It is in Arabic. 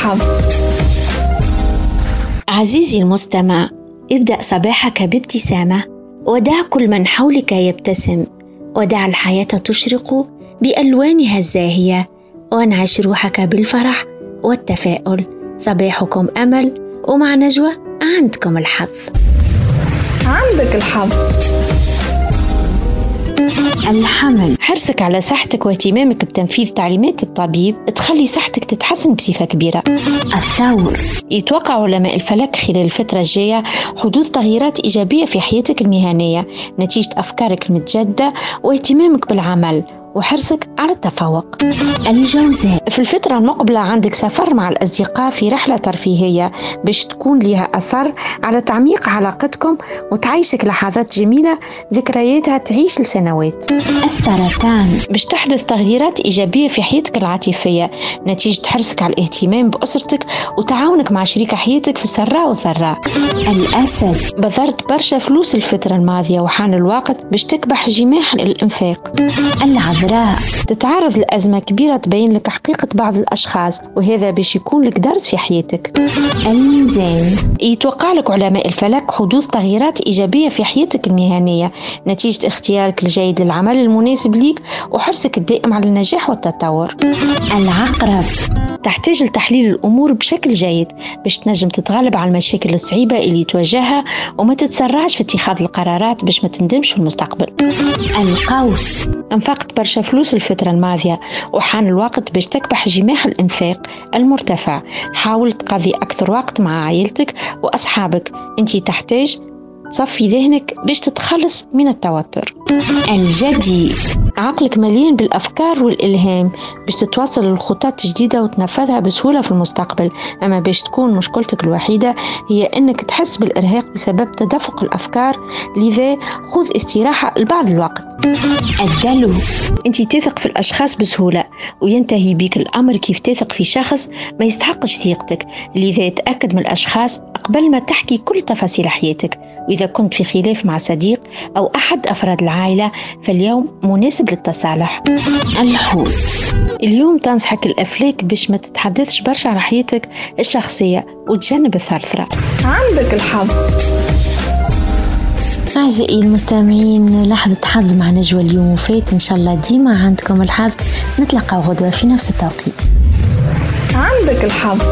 الحظ عزيزي المستمع ابدأ صباحك بابتسامة. ودع كل من حولك يبتسم. ودع الحياة تشرق بألوانها الزاهية. وانعش روحك بالفرح والتفاؤل. صباحكم أمل ومع نجوى عندكم الحظ. عندك الحظ. الحمل. حرصك على صحتك واهتمامك بتنفيذ تعليمات الطبيب تخلي صحتك تتحسن بصفة كبيرة. الثور. يتوقع علماء الفلك خلال الفترة الجاية حدوث تغييرات إيجابية في حياتك المهنية نتيجة أفكارك المتجددة واهتمامك بالعمل وحرصك على التفوق. الجوزاء. في الفترة المقبلة عندك سفر مع الأصدقاء في رحلة ترفيهية باش تكون لها أثر على تعميق علاقتكم وتعيشك لحظات جميلة ذكرياتها تعيش لسنوات. السرطان. باش تحدث تغييرات إيجابية في حياتك العاطفية نتيجة حرصك على الاهتمام بأسرتك وتعاونك مع شريك حياتك في السراء والضراء. الأسد بذرت برشا فلوس الفترة الماضية وحان الوقت باش تكبح جماح الإنفاق. العذراء العذراء. تتعرض لأزمة كبيرة تبين لك حقيقة بعض الأشخاص وهذا باش يكون لك درس في حياتك. الميزان. يتوقع لك علماء الفلك حدوث تغييرات إيجابية في حياتك المهنية نتيجة اختيارك الجيد للعمل المناسب ليك وحرصك الدائم على النجاح والتطور. العقرب. تحتاج لتحليل الأمور بشكل جيد باش تنجم تتغلب على المشاكل الصعيبة اللي تواجهها وما تتسرعش في اتخاذ القرارات باش ما تندمش في المستقبل. القوس. أنفقت برشا فلوس الفترة الماضية وحان الوقت باش تكبح جماح الإنفاق المرتفع حاول تقضي أكثر وقت مع عائلتك وأصحابك. أنت تحتاج تصفي ذهنك باش تتخلص من التوتر. الجدي عقلك مليان بالأفكار والإلهام باش تتواصل الخطط الجديدة وتنفذها بسهولة في المستقبل. أما باش تكون مشكلتك الوحيدة هي أنك تحس بالإرهاق بسبب تدفق الأفكار لذا خذ استراحة لبعض الوقت. الدلو. أنت تثق في الأشخاص بسهولة وينتهي بك الأمر كيف تثق في شخص ما يستحقش ثقتك لذا تأكد من الأشخاص قبل ما تحكي كل تفاصيل حياتك. وإذا كنت في خلاف مع صديق أو أحد أفراد العائلة فاليوم مناسب للتصالح. الحوت. اليوم تنصحك الأفلاك باش ما تتحدثش برشا على حياتك الشخصية وتجنب الثرثرة. عندك الحظ. أعزائي المستمعين لحظة حظ مع نجوى اليوم وفات إن شاء الله ديما عندكم الحظ. نتلقى غدوة في نفس التوقيت. عندك الحظ.